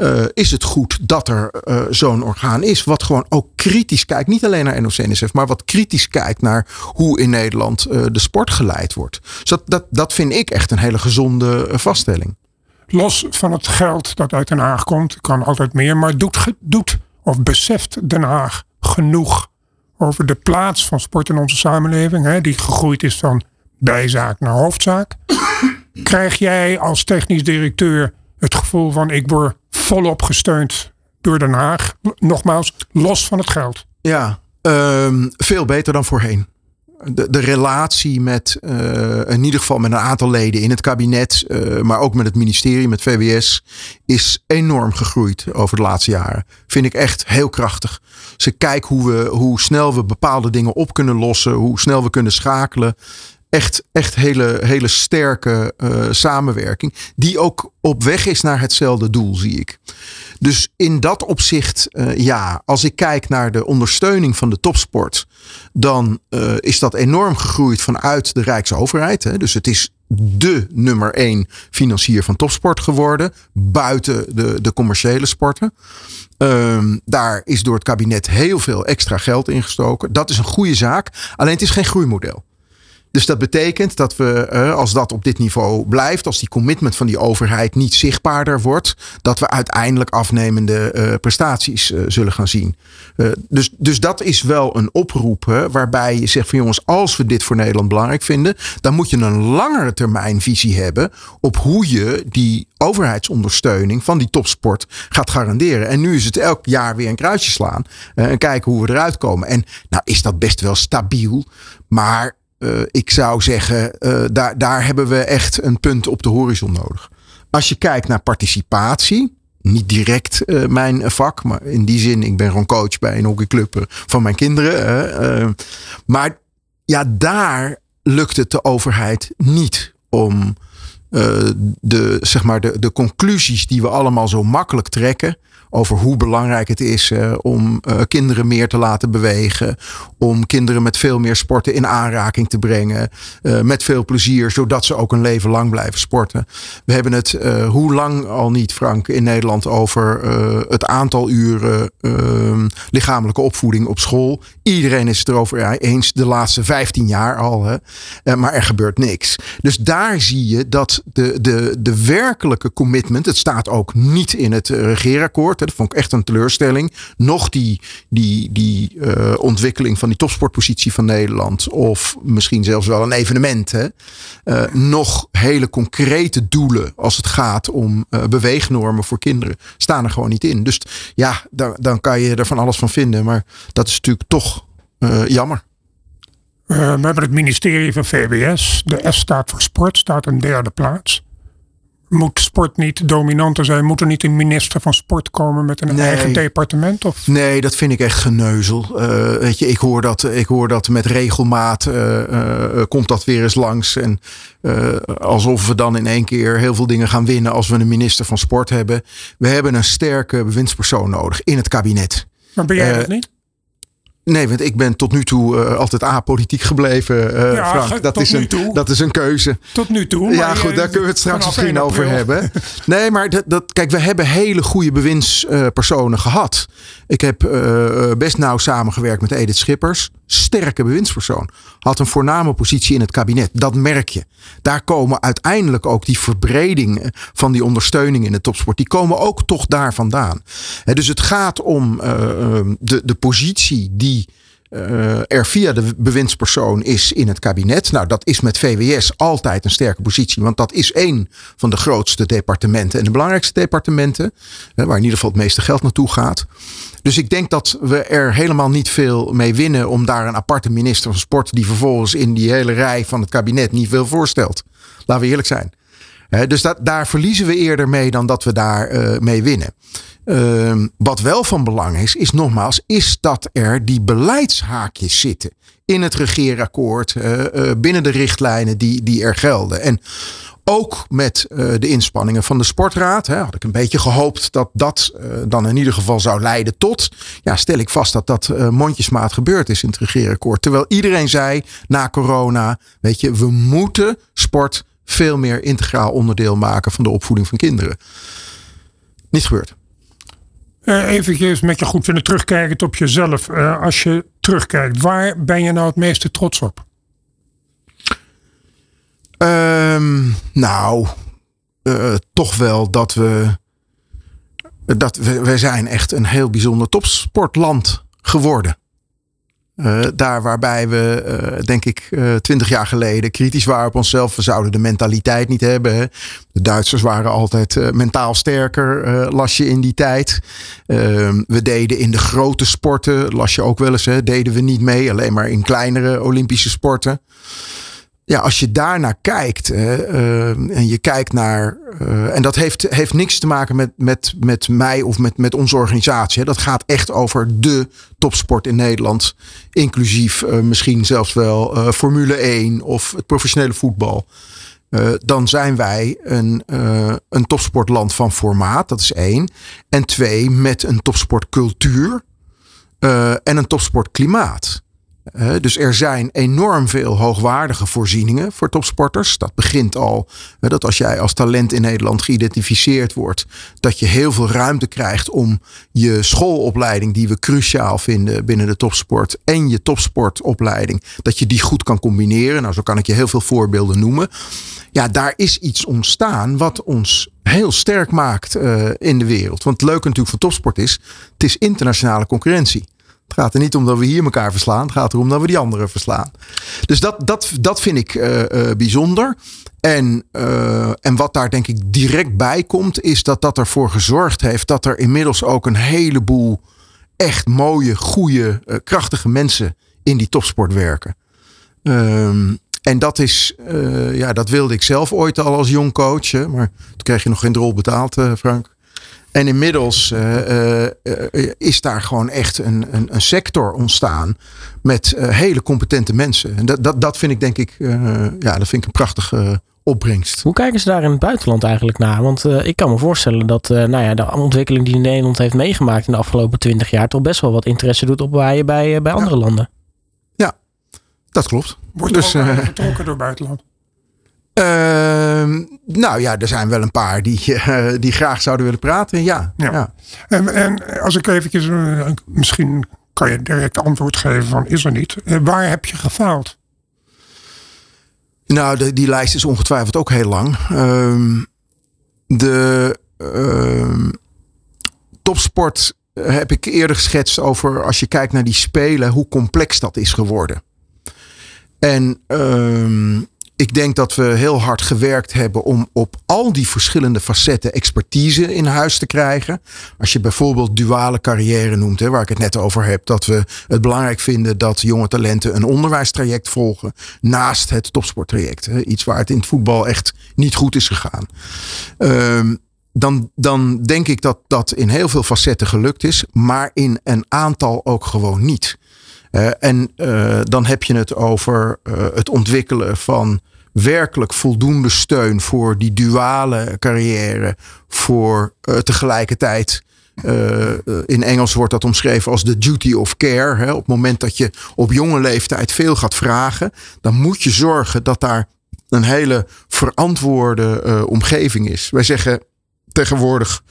Uh, is het goed dat er uh, zo'n orgaan is. Wat gewoon ook kritisch kijkt. Niet alleen naar NOC-NSF. Maar wat kritisch kijkt naar hoe in Nederland uh, de sport geleid wordt. Dus dat, dat, dat vind ik echt een hele gezonde vaststelling. Los van het geld dat uit Den Haag komt. Kan altijd meer. Maar doet, doet of beseft Den Haag genoeg over de plaats van sport in onze samenleving. Hè, die gegroeid is van bijzaak naar hoofdzaak. Krijg jij als technisch directeur het gevoel van ik word volop gesteund door Den Haag. Nogmaals, los van het geld. Ja, um, veel beter dan voorheen. De, de relatie met uh, in ieder geval met een aantal leden in het kabinet, uh, maar ook met het ministerie, met VWS, is enorm gegroeid over de laatste jaren. Vind ik echt heel krachtig. Ze kijken hoe, we, hoe snel we bepaalde dingen op kunnen lossen, hoe snel we kunnen schakelen echt, echt hele, hele sterke uh, samenwerking. Die ook op weg is naar hetzelfde doel, zie ik. Dus in dat opzicht, uh, ja, als ik kijk naar de ondersteuning van de topsport, dan uh, is dat enorm gegroeid vanuit de Rijksoverheid. Hè. Dus het is de nummer één financier van topsport geworden, buiten de, de commerciële sporten. Um, daar is door het kabinet heel veel extra geld ingestoken. Dat is een goede zaak. Alleen het is geen groeimodel. Dus dat betekent dat we, eh, als dat op dit niveau blijft, als die commitment van die overheid niet zichtbaarder wordt, dat we uiteindelijk afnemende uh, prestaties uh, zullen gaan zien. dus, dus dat is wel een oproep waarbij je zegt van jongens, als we dit voor Nederland belangrijk vinden, dan moet je een langere termijn visie hebben op hoe je die overheidsondersteuning van die topsport gaat garanderen. En nu is het elk jaar weer een kruisje slaan en kijken hoe we eruit komen. En nou is dat best wel stabiel, maar uh, ik zou zeggen, uh, daar, daar hebben we echt een punt op de horizon nodig. Als je kijkt naar participatie, niet direct uh, mijn vak, maar in die zin, ik ben gewoon coach bij een hockeyclub van mijn kinderen. maar ja, daar lukt het de overheid niet om de, zeg maar de, de conclusies die we allemaal zo makkelijk trekken over hoe belangrijk het is uh, om uh, kinderen meer te laten bewegen. Om kinderen met veel meer sporten in aanraking te brengen. Uh, met veel plezier, zodat ze ook een leven lang blijven sporten. We hebben het hoe lang al niet, Frank, in Nederland over het aantal uren ehm, lichamelijke opvoeding op school. Iedereen is het erover eens, de laatste 15 jaar al. Hè? maar er gebeurt niks. Dus daar zie je dat de, de, de werkelijke commitment, het staat ook niet in het regeerakkoord. Dat vond ik echt een teleurstelling. Nog die, die, die uh, ontwikkeling van die topsportpositie van Nederland. Of misschien zelfs wel een evenement. Hè? Uh, nog hele concrete doelen als het gaat om uh, beweegnormen voor kinderen. Staan er gewoon niet in. Dus ja, dan, dan kan je er van alles van vinden. Maar dat is natuurlijk toch jammer. we hebben het ministerie van VWS. De S staat voor sport, staat een derde plaats moet sport niet dominanter zijn? Moet er niet een minister van sport komen met een eigen departement? Of? Nee, dat vind ik echt geneuzel. Uh, weet je, ik hoor dat, ik hoor dat met regelmaat uh, uh, komt dat weer eens langs. En alsof we dan in één keer heel veel dingen gaan winnen als we een minister van sport hebben. We hebben een sterke bewindspersoon nodig in het kabinet. Maar ben jij dat niet? Nee, want ik ben tot nu toe uh, altijd apolitiek gebleven, uh, ja, Frank. Dat is, een, dat is een keuze. Tot nu toe. Ja, goed, daar kunnen we het straks misschien over hebben. Nee, maar dat, dat, kijk, we hebben hele goede bewindspersonen gehad. Ik heb uh, best nauw samengewerkt met Edith Schippers. Sterke bewindspersoon. Had een voorname positie in het kabinet. Dat merk je. Daar komen uiteindelijk ook die verbredingen van die ondersteuning in de topsport. Die komen ook toch daar vandaan. Dus het gaat om de, de positie die uh, er via de bewindspersoon is in het kabinet. Nou, dat is met VWS altijd een sterke positie, want dat is één van de grootste departementen en de belangrijkste departementen, waar in ieder geval het meeste geld naartoe gaat. Dus ik denk dat we er helemaal niet veel mee winnen om daar een aparte minister van Sport, die vervolgens in die hele rij van het kabinet niet veel voorstelt. Laten we eerlijk zijn. dus dat, daar verliezen we eerder mee dan dat we daar uh, mee winnen. Uh, wat wel van belang is, is nogmaals, is dat er die beleidshaakjes zitten in het regeerakkoord, uh, uh, binnen de richtlijnen die, die er gelden. En ook met uh, de inspanningen van de sportraad. Hè, had ik een beetje gehoopt dat dat dan in ieder geval zou leiden tot. Ja, stel ik vast dat dat mondjesmaat gebeurd is in het regeerakkoord. Terwijl iedereen zei na corona, weet je, we moeten sport veel meer integraal onderdeel maken van de opvoeding van kinderen. Niet gebeurd. Uh, eventjes met je goed vinden terugkijkend op jezelf. Uh, als je terugkijkt, waar ben je nou het meeste trots op? Um, nou, uh, toch wel dat we. Dat we, we zijn echt een heel bijzonder topsportland geworden. Uh, daar waarbij we, uh, denk ik, uh, twintig jaar geleden kritisch waren op onszelf. We zouden de mentaliteit niet hebben. De Duitsers waren altijd mentaal sterker, las je in die tijd. Ehm, we deden in de grote sporten, las je ook wel eens, hè, deden we niet mee. Alleen maar in kleinere Olympische sporten ja, als je daarnaar kijkt uh, en je kijkt naar. Uh, en dat heeft, heeft niks te maken met, met, met mij of met, met onze organisatie. Dat gaat echt over de topsport in Nederland. Inclusief uh, misschien zelfs wel Formule 1 of het professionele voetbal. dan zijn wij een, een topsportland van formaat. Dat is één. En twee, met een topsportcultuur en een topsportklimaat. Dus er zijn enorm veel hoogwaardige voorzieningen voor topsporters. Dat begint al uh, dat als jij als talent in Nederland geïdentificeerd wordt, dat je heel veel ruimte krijgt om je schoolopleiding, die we cruciaal vinden binnen de topsport, en je topsportopleiding, dat je die goed kan combineren. Nou, zo kan ik je heel veel voorbeelden noemen. Ja, daar is iets ontstaan wat ons heel sterk maakt uh, in de wereld. Want het leuke natuurlijk van topsport is, het is internationale concurrentie. Het gaat er niet om dat we hier elkaar verslaan. Het gaat erom dat we die anderen verslaan. Dus dat, dat, dat vind ik uh, uh, bijzonder. En, uh, en wat daar denk ik direct bij komt, is dat dat ervoor gezorgd heeft dat er inmiddels ook een heleboel echt mooie, goede, krachtige mensen in die topsport werken. Um, en dat is, ja, dat wilde ik zelf ooit al als jong coach. Maar toen kreeg je nog geen rol betaald, Frank. En inmiddels uh, is daar gewoon echt een, een, een sector ontstaan met hele competente mensen. En dat, dat, dat vind ik denk ik, ja, dat vind ik een prachtige opbrengst. Hoe kijken ze daar in het buitenland eigenlijk naar? Want ik kan me voorstellen dat nou ja, de ontwikkeling die Nederland heeft meegemaakt in de afgelopen twintig jaar toch best wel wat interesse doet opwaaien bij, bij andere ja. landen. Ja, dat klopt. Wordt dus, ook uh, getrokken door buitenland? Uh, nou ja, er zijn wel een paar die, uh, die graag zouden willen praten. Ja. ja. ja. En, en, als ik eventjes, uh, misschien kan je direct antwoord geven van is er niet. waar heb je gefaald? Nou, de, die lijst is ongetwijfeld ook heel lang. Um, de um, topsport heb ik eerder geschetst over als je kijkt naar die spelen, hoe complex dat is geworden. En um, ik denk dat we heel hard gewerkt hebben om op al die verschillende facetten expertise in huis te krijgen. Als je bijvoorbeeld duale carrière noemt, hè, waar ik het net over heb, dat we het belangrijk vinden dat jonge talenten een onderwijstraject volgen naast het topsporttraject. Hè, iets waar het in het voetbal echt niet goed is gegaan. Um, dan, dan denk ik dat dat in heel veel facetten gelukt is, maar in een aantal ook gewoon niet. En uh, dan heb je het over uh, het ontwikkelen van werkelijk voldoende steun voor die duale carrière, voor tegelijkertijd. in Engels wordt dat omschreven als de duty of care. Hè. Op het moment dat je op jonge leeftijd veel gaat vragen, dan moet je zorgen dat daar een hele verantwoorde omgeving is. Wij zeggen tegenwoordig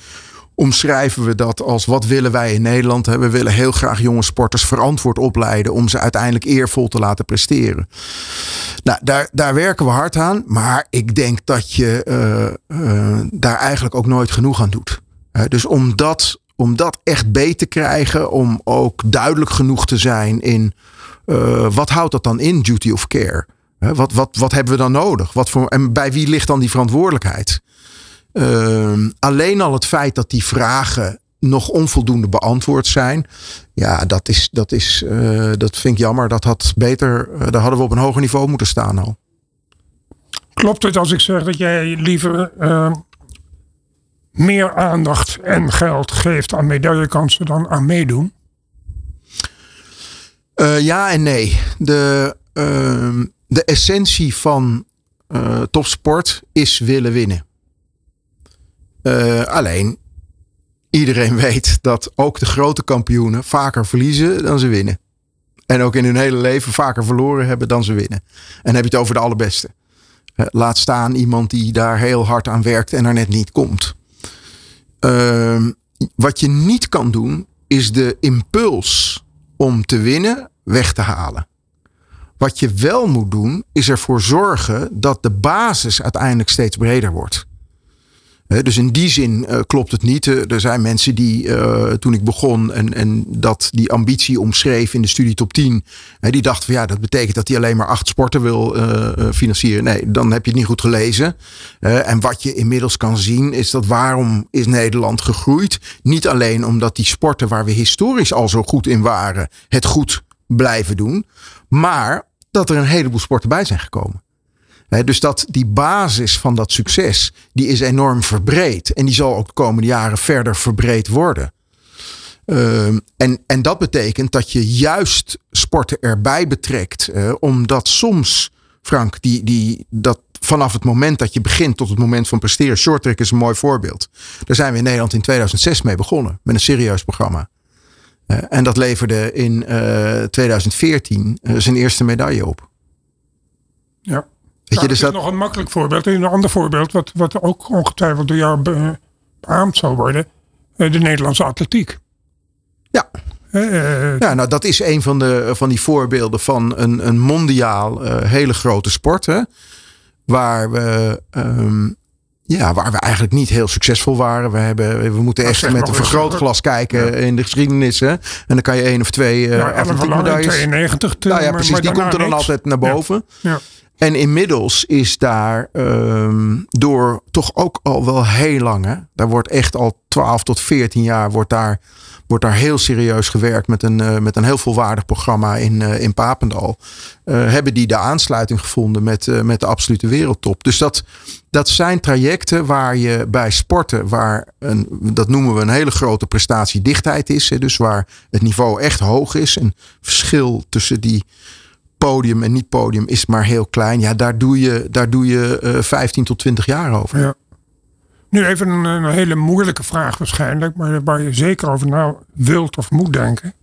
omschrijven we dat als wat willen wij in Nederland? We willen heel graag jonge sporters verantwoord opleiden om ze uiteindelijk eervol te laten presteren. Nou, daar, daar werken we hard aan, maar ik denk dat je uh, uh, daar eigenlijk ook nooit genoeg aan doet. Dus om dat, om dat echt beter te krijgen, om ook duidelijk genoeg te zijn in wat houdt dat dan in, duty of care? Wat, wat, wat hebben we dan nodig? Wat voor, en bij wie ligt dan die verantwoordelijkheid? Uh, alleen al het feit dat die vragen nog onvoldoende beantwoord zijn. Ja, dat is, dat is, uh, dat vind ik jammer. Dat had beter, uh, daar hadden we op een hoger niveau moeten staan al. Klopt het als ik zeg dat jij liever uh, meer aandacht en geld geeft aan medaillekansen dan aan meedoen? Uh, ja en nee. De, uh, de essentie van topsport is willen winnen. Uh, alleen, iedereen weet dat ook de grote kampioenen vaker verliezen dan ze winnen. En ook in hun hele leven vaker verloren hebben dan ze winnen. En heb je het over de allerbeste. Uh, laat staan iemand die daar heel hard aan werkt en er net niet komt. Uh, wat je niet kan doen, is de impuls om te winnen weg te halen. Wat je wel moet doen, is ervoor zorgen dat de basis uiteindelijk steeds breder wordt. Dus in die zin uh, klopt het niet. Er zijn mensen die uh, toen ik begon en, en dat die ambitie omschreef in de studie top 10. die dachten van ja, dat betekent dat hij alleen maar acht sporten wil financieren. Nee, dan heb je het niet goed gelezen. en wat je inmiddels kan zien is dat waarom is Nederland gegroeid? Niet alleen omdat die sporten waar we historisch al zo goed in waren, het goed blijven doen. Maar dat er een heleboel sporten bij zijn gekomen. Dus dat die basis van dat succes, die is enorm verbreed. En die zal ook de komende jaren verder verbreed worden. Um, en, en dat betekent dat je juist sporten erbij betrekt. Omdat soms, Frank, die, die, dat vanaf het moment dat je begint tot het moment van presteren. Shorttrack is een mooi voorbeeld. Daar zijn we in Nederland in 2006 mee begonnen. Met een serieus programma. en dat leverde in 2014 zijn eerste medaille op. Ja. Weet je, dus dat is nog een makkelijk voorbeeld. Een ander voorbeeld, wat, wat ook ongetwijfeld door jou beaamd zal worden. de Nederlandse atletiek. Ja. ja, nou dat is een van, de, van die voorbeelden van een, een mondiaal hele grote sport. Hè, waar we um, ja, waar we eigenlijk niet heel succesvol waren. We, hebben, we moeten echt met een vergrootglas kijken in de geschiedenis. Hè? En dan kan je één of twee uh, ja, medailles. 92 nou ja, precies. die komt er dan altijd naar boven. Ja. En inmiddels is daar um, door toch ook al wel heel lang. Daar wordt echt al 12 tot 14 jaar wordt daar wordt daar heel serieus gewerkt met een, uh, met een heel volwaardig programma in, uh, in Papendal. Uh, hebben die de aansluiting gevonden met, met de absolute wereldtop. Dus dat, dat zijn trajecten waar je bij sporten, waar een, dat noemen we een hele grote prestatiedichtheid is. Dus waar het niveau echt hoog is. En verschil tussen die podium en niet podium is maar heel klein. Ja, daar doe je, daar doe je 15 tot 20 jaar over. Ja. Nu even een, een, hele moeilijke vraag waarschijnlijk, maar waar je zeker over na wilt of moet denken.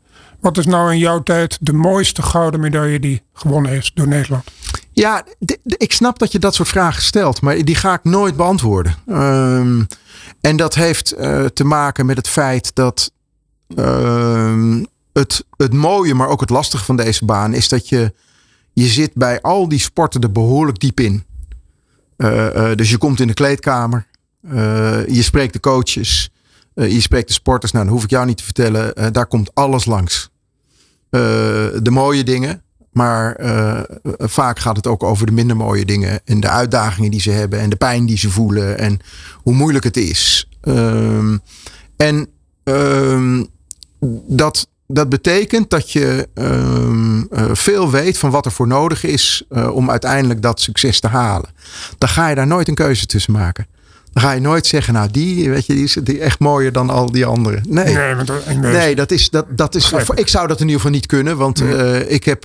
Wat is nou in jouw tijd de mooiste gouden medaille die gewonnen is door Nederland? Ja, ik snap dat je dat soort vragen stelt, maar die ga ik nooit beantwoorden. Ehm, en dat heeft uh, te maken met het feit dat uh, het, het mooie, maar ook het lastige van deze baan is dat je, je zit bij al die sporten er behoorlijk diep in. Uh, dus je komt in de kleedkamer. Uh, je spreekt de coaches. Je spreekt de sporters. Nou, dat hoef ik jou niet te vertellen. Daar komt alles langs. de mooie dingen. Maar vaak gaat het ook over de minder mooie dingen. En de uitdagingen die ze hebben. En de pijn die ze voelen. En hoe moeilijk het is. Ehm, en ehm, dat, dat betekent dat je um, veel weet van wat er voor nodig is om uiteindelijk dat succes te halen. Dan ga je daar nooit een keuze tussen maken. Dan ga je nooit zeggen, nou die, weet je, die is die echt mooier dan al die anderen. Nee, nee, nee dat is, dat, dat is, ik zou dat in ieder geval niet kunnen. Want uh, ik heb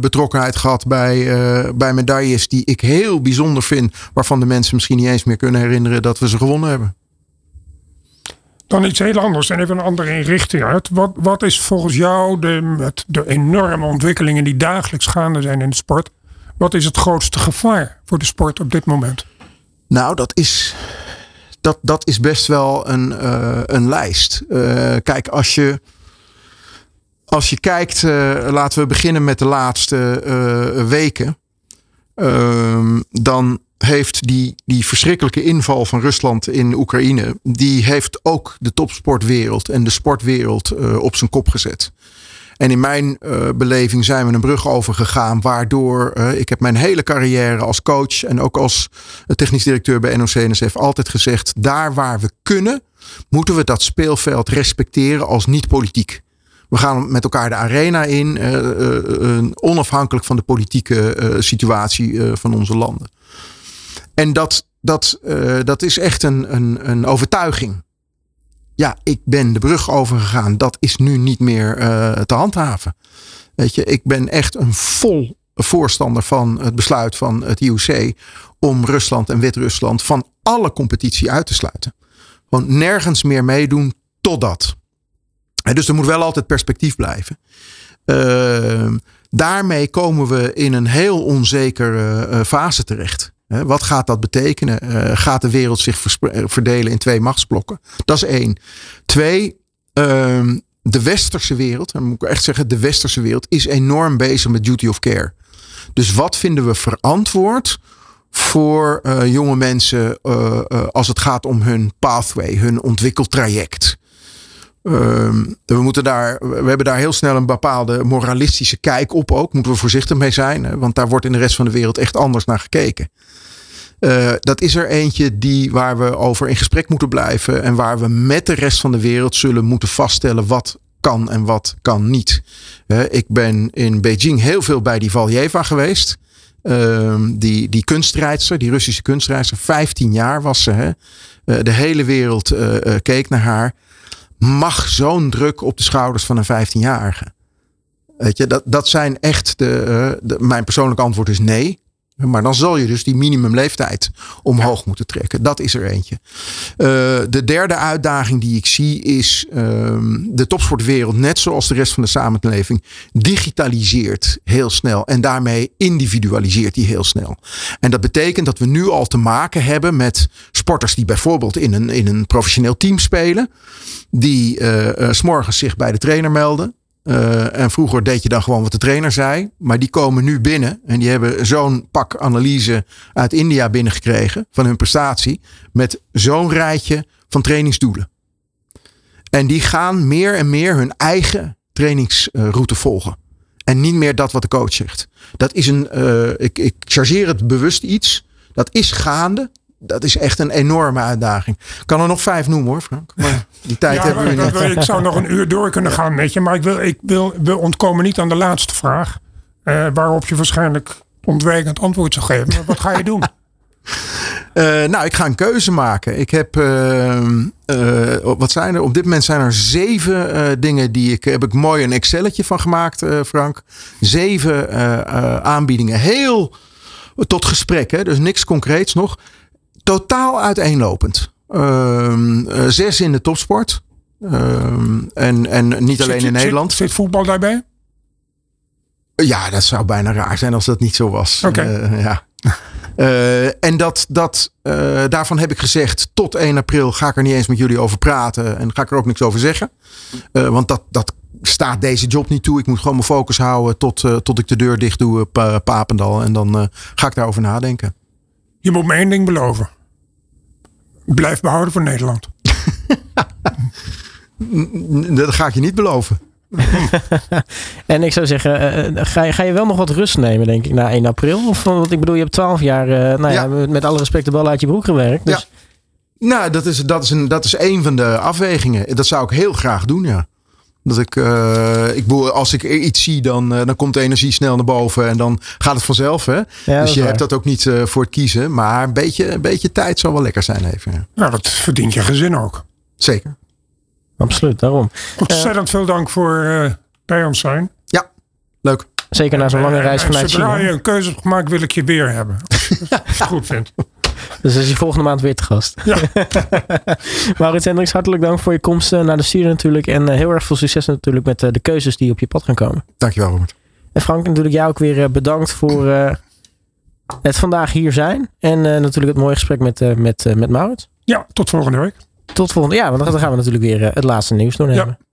betrokkenheid gehad bij, bij medailles die ik heel bijzonder vind. Waarvan de mensen misschien niet eens meer kunnen herinneren dat we ze gewonnen hebben. Dan iets heel anders en even een andere inrichting uit. Wat, wat is volgens jou de, met de enorme ontwikkelingen die dagelijks gaande zijn in de sport? Wat is het grootste gevaar voor de sport op dit moment? Nou, dat is, dat, dat is best wel een, uh, een lijst. Uh, kijk, als je, als je kijkt, uh, laten we beginnen met de laatste weken. Ehm, dan heeft die, die verschrikkelijke inval van Rusland in Oekraïne, die heeft ook de topsportwereld en de sportwereld op zijn kop gezet. En in mijn uh, beleving zijn we een brug overgegaan, waardoor uh, ik heb mijn hele carrière als coach en ook als technisch directeur bij NOC-NSF altijd gezegd, daar waar we kunnen, moeten we dat speelveld respecteren als niet politiek. We gaan met elkaar de arena in, onafhankelijk van de politieke situatie van onze landen. En dat, dat, dat is echt een, een, een overtuiging ja, ik ben de brug overgegaan. Dat is nu niet meer uh, te handhaven. Weet je, ik ben echt een vol voorstander van het besluit van het IOC om Rusland en Wit-Rusland van alle competitie uit te sluiten. Gewoon nergens meer meedoen totdat. Dus er moet wel altijd perspectief blijven. Uh, daarmee komen we in een heel onzekere uh, fase terecht. Wat gaat dat betekenen? Uh, gaat de wereld zich eh, verdelen in twee machtsblokken? Dat is één. Twee, uh, de westerse wereld, dan moet ik echt zeggen, de westerse wereld is enorm bezig met duty of care. Dus wat vinden we verantwoord voor uh, jonge mensen als het gaat om hun pathway, hun ontwikkeltraject? Um, we, moeten daar, we hebben daar heel snel een bepaalde moralistische kijk op ook. Moeten we voorzichtig mee zijn. Want daar wordt in de rest van de wereld echt anders naar gekeken. Uh, dat is er eentje die, waar we over in gesprek moeten blijven. En waar we met de rest van de wereld zullen moeten vaststellen wat kan en wat kan niet. Ik ben in Beijing heel veel bij die Valjeva geweest. Uh, die, die die Russische kunstrijdster. 15 jaar was ze. Hè? Uh, de hele wereld keek naar haar mag zo'n druk op de schouders van een 15-jarige? Weet je, dat, dat zijn echt de, uh, de, Mijn persoonlijke antwoord is nee. Maar dan zal je dus die minimumleeftijd omhoog moeten trekken. Dat is er eentje. Uh, de derde uitdaging die ik zie is uh, de topsportwereld, net zoals de rest van de samenleving, digitaliseert heel snel. En daarmee individualiseert die heel snel. En dat betekent dat we nu al te maken hebben met sporters die bijvoorbeeld in een, in een professioneel team spelen. Die uh, s s'morgens zich bij de trainer melden. Uh, en vroeger deed je dan gewoon wat de trainer zei. Maar die komen nu binnen. En die hebben zo'n pak analyse uit India binnengekregen. Van hun prestatie. Met zo'n rijtje van trainingsdoelen. En die gaan meer en meer hun eigen trainingsroute volgen. En niet meer dat wat de coach zegt. Dat is een, uh, ik, ik chargeer het bewust iets. Dat is gaande dat is echt een enorme uitdaging. Ik kan er nog vijf noemen hoor, Frank. Maar die tijd hebben we niet. Ik zou nog een uur door kunnen gaan met je. Maar ik wil, ik wil, we ontkomen niet aan de laatste vraag. Uh, waarop je waarschijnlijk ontwijkend antwoord zou geven. Maar wat ga je doen? Uh, nou, ik ga een keuze maken. Ik heb, uh, wat zijn er? Op dit moment zijn er zeven dingen die ik, heb ik mooi een Excelletje van gemaakt, Frank. Zeven aanbiedingen. Heel tot gesprek, hè? dus niks concreets nog totaal uiteenlopend. Uh, zes in de topsport. Uh, en, en niet alleen in Nederland. Zit, voetbal daarbij? Ja, dat zou bijna raar zijn als dat niet zo was. Oké. Okay. Uh, ja. Uh, en dat, dat, uh, daarvan heb ik gezegd, tot 1 april ga ik er niet eens met jullie over praten. En ga ik er ook niks over zeggen. Uh, want dat, dat staat deze job niet toe. Ik moet gewoon mijn focus houden tot, tot ik de deur dicht doe op Papendal. En dan ga ik daarover nadenken. Je moet me één ding beloven. Blijf behouden voor Nederland. dat ga ik je niet beloven. en ik zou zeggen, uh, ga, je, ga je wel nog wat rust nemen, denk ik, na 1 april? Of, want ik bedoel, je hebt 12 jaar, uh, nou ja. ja. met alle respect, de bal uit je broek gewerkt. Dus... Ja. Nou, dat is, dat, is een, dat is een van de afwegingen. Dat zou ik heel graag doen, ja. Dat ik, uh, ik als ik iets zie, dan, uh, dan komt de energie snel naar boven en dan gaat het vanzelf. Hè? Ja, dus je hebt dat ook niet uh, voor het kiezen. Maar een beetje, een beetje tijd zou wel lekker zijn even. Ja. Nou, dat verdient je gezin ook. Zeker. Absoluut, daarom. Ontzettend veel dank voor bij ons zijn. Ja, leuk. Zeker na zo'n lange reis vanuit China. Zodra je een keuze hebt gemaakt, wil ik je weer hebben. Als je het goed vindt. Dus is je volgende maand weer te gast. Ja. Maurits Hendricks, hartelijk dank voor je komst naar de studio natuurlijk. En heel erg veel succes natuurlijk met de keuzes die op je pad gaan komen. Dankjewel Robert. En Frank, natuurlijk jou ook weer bedankt voor het vandaag hier zijn. En natuurlijk het mooie gesprek met, met, met Maurits. Ja, tot volgende week. Tot volgende, ja, want dan gaan we natuurlijk weer het laatste nieuws doornemen. Ja.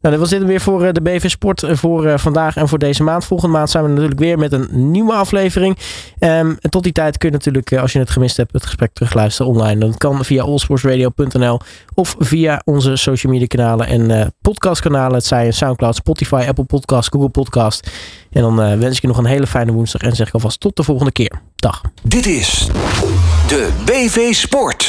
Nou, dat was dit weer voor de BV Sport voor vandaag en voor deze maand. Volgende maand zijn we natuurlijk weer met een nieuwe aflevering. Um, en tot die tijd kun je natuurlijk, als je het gemist hebt, het gesprek terugluisteren online. Dat kan via allsportsradio.nl of via onze social media kanalen en podcastkanalen. Het zijn Soundcloud, Spotify, Apple Podcast, Google Podcast. En dan wens ik je nog een hele fijne woensdag en zeg ik alvast tot de volgende keer. Dag. Dit is de BV Sport.